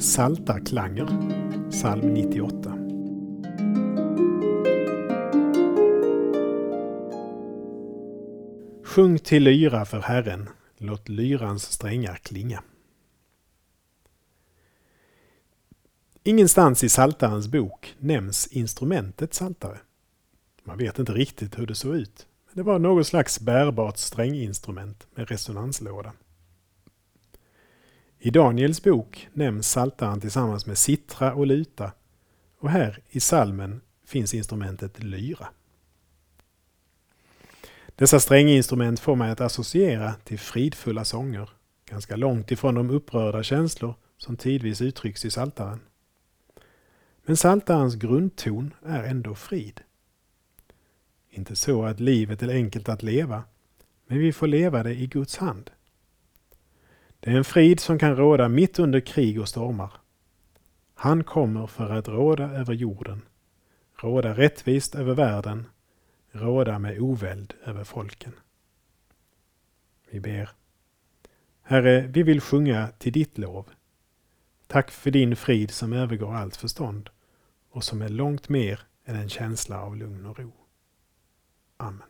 Saltarklanger, psalm 98. Sjung till lyra för Herren, låt lyrans strängar klinga. Ingenstans i Saltarens bok nämns instrumentet saltare. Man vet inte riktigt hur det såg ut. Men det var något slags bärbart stränginstrument med resonanslåda. I Daniels bok nämns saltaren tillsammans med sittra och luta och här i salmen finns instrumentet lyra. Dessa stränginstrument får mig att associera till fridfulla sånger, ganska långt ifrån de upprörda känslor som tidvis uttrycks i saltaren. Men saltarens grundton är ändå frid. Inte så att livet är enkelt att leva, men vi får leva det i Guds hand. Det är en frid som kan råda mitt under krig och stormar. Han kommer för att råda över jorden, råda rättvist över världen, råda med oväld över folken. Vi ber. Herre, vi vill sjunga till ditt lov. Tack för din frid som övergår allt förstånd och som är långt mer än en känsla av lugn och ro. Amen.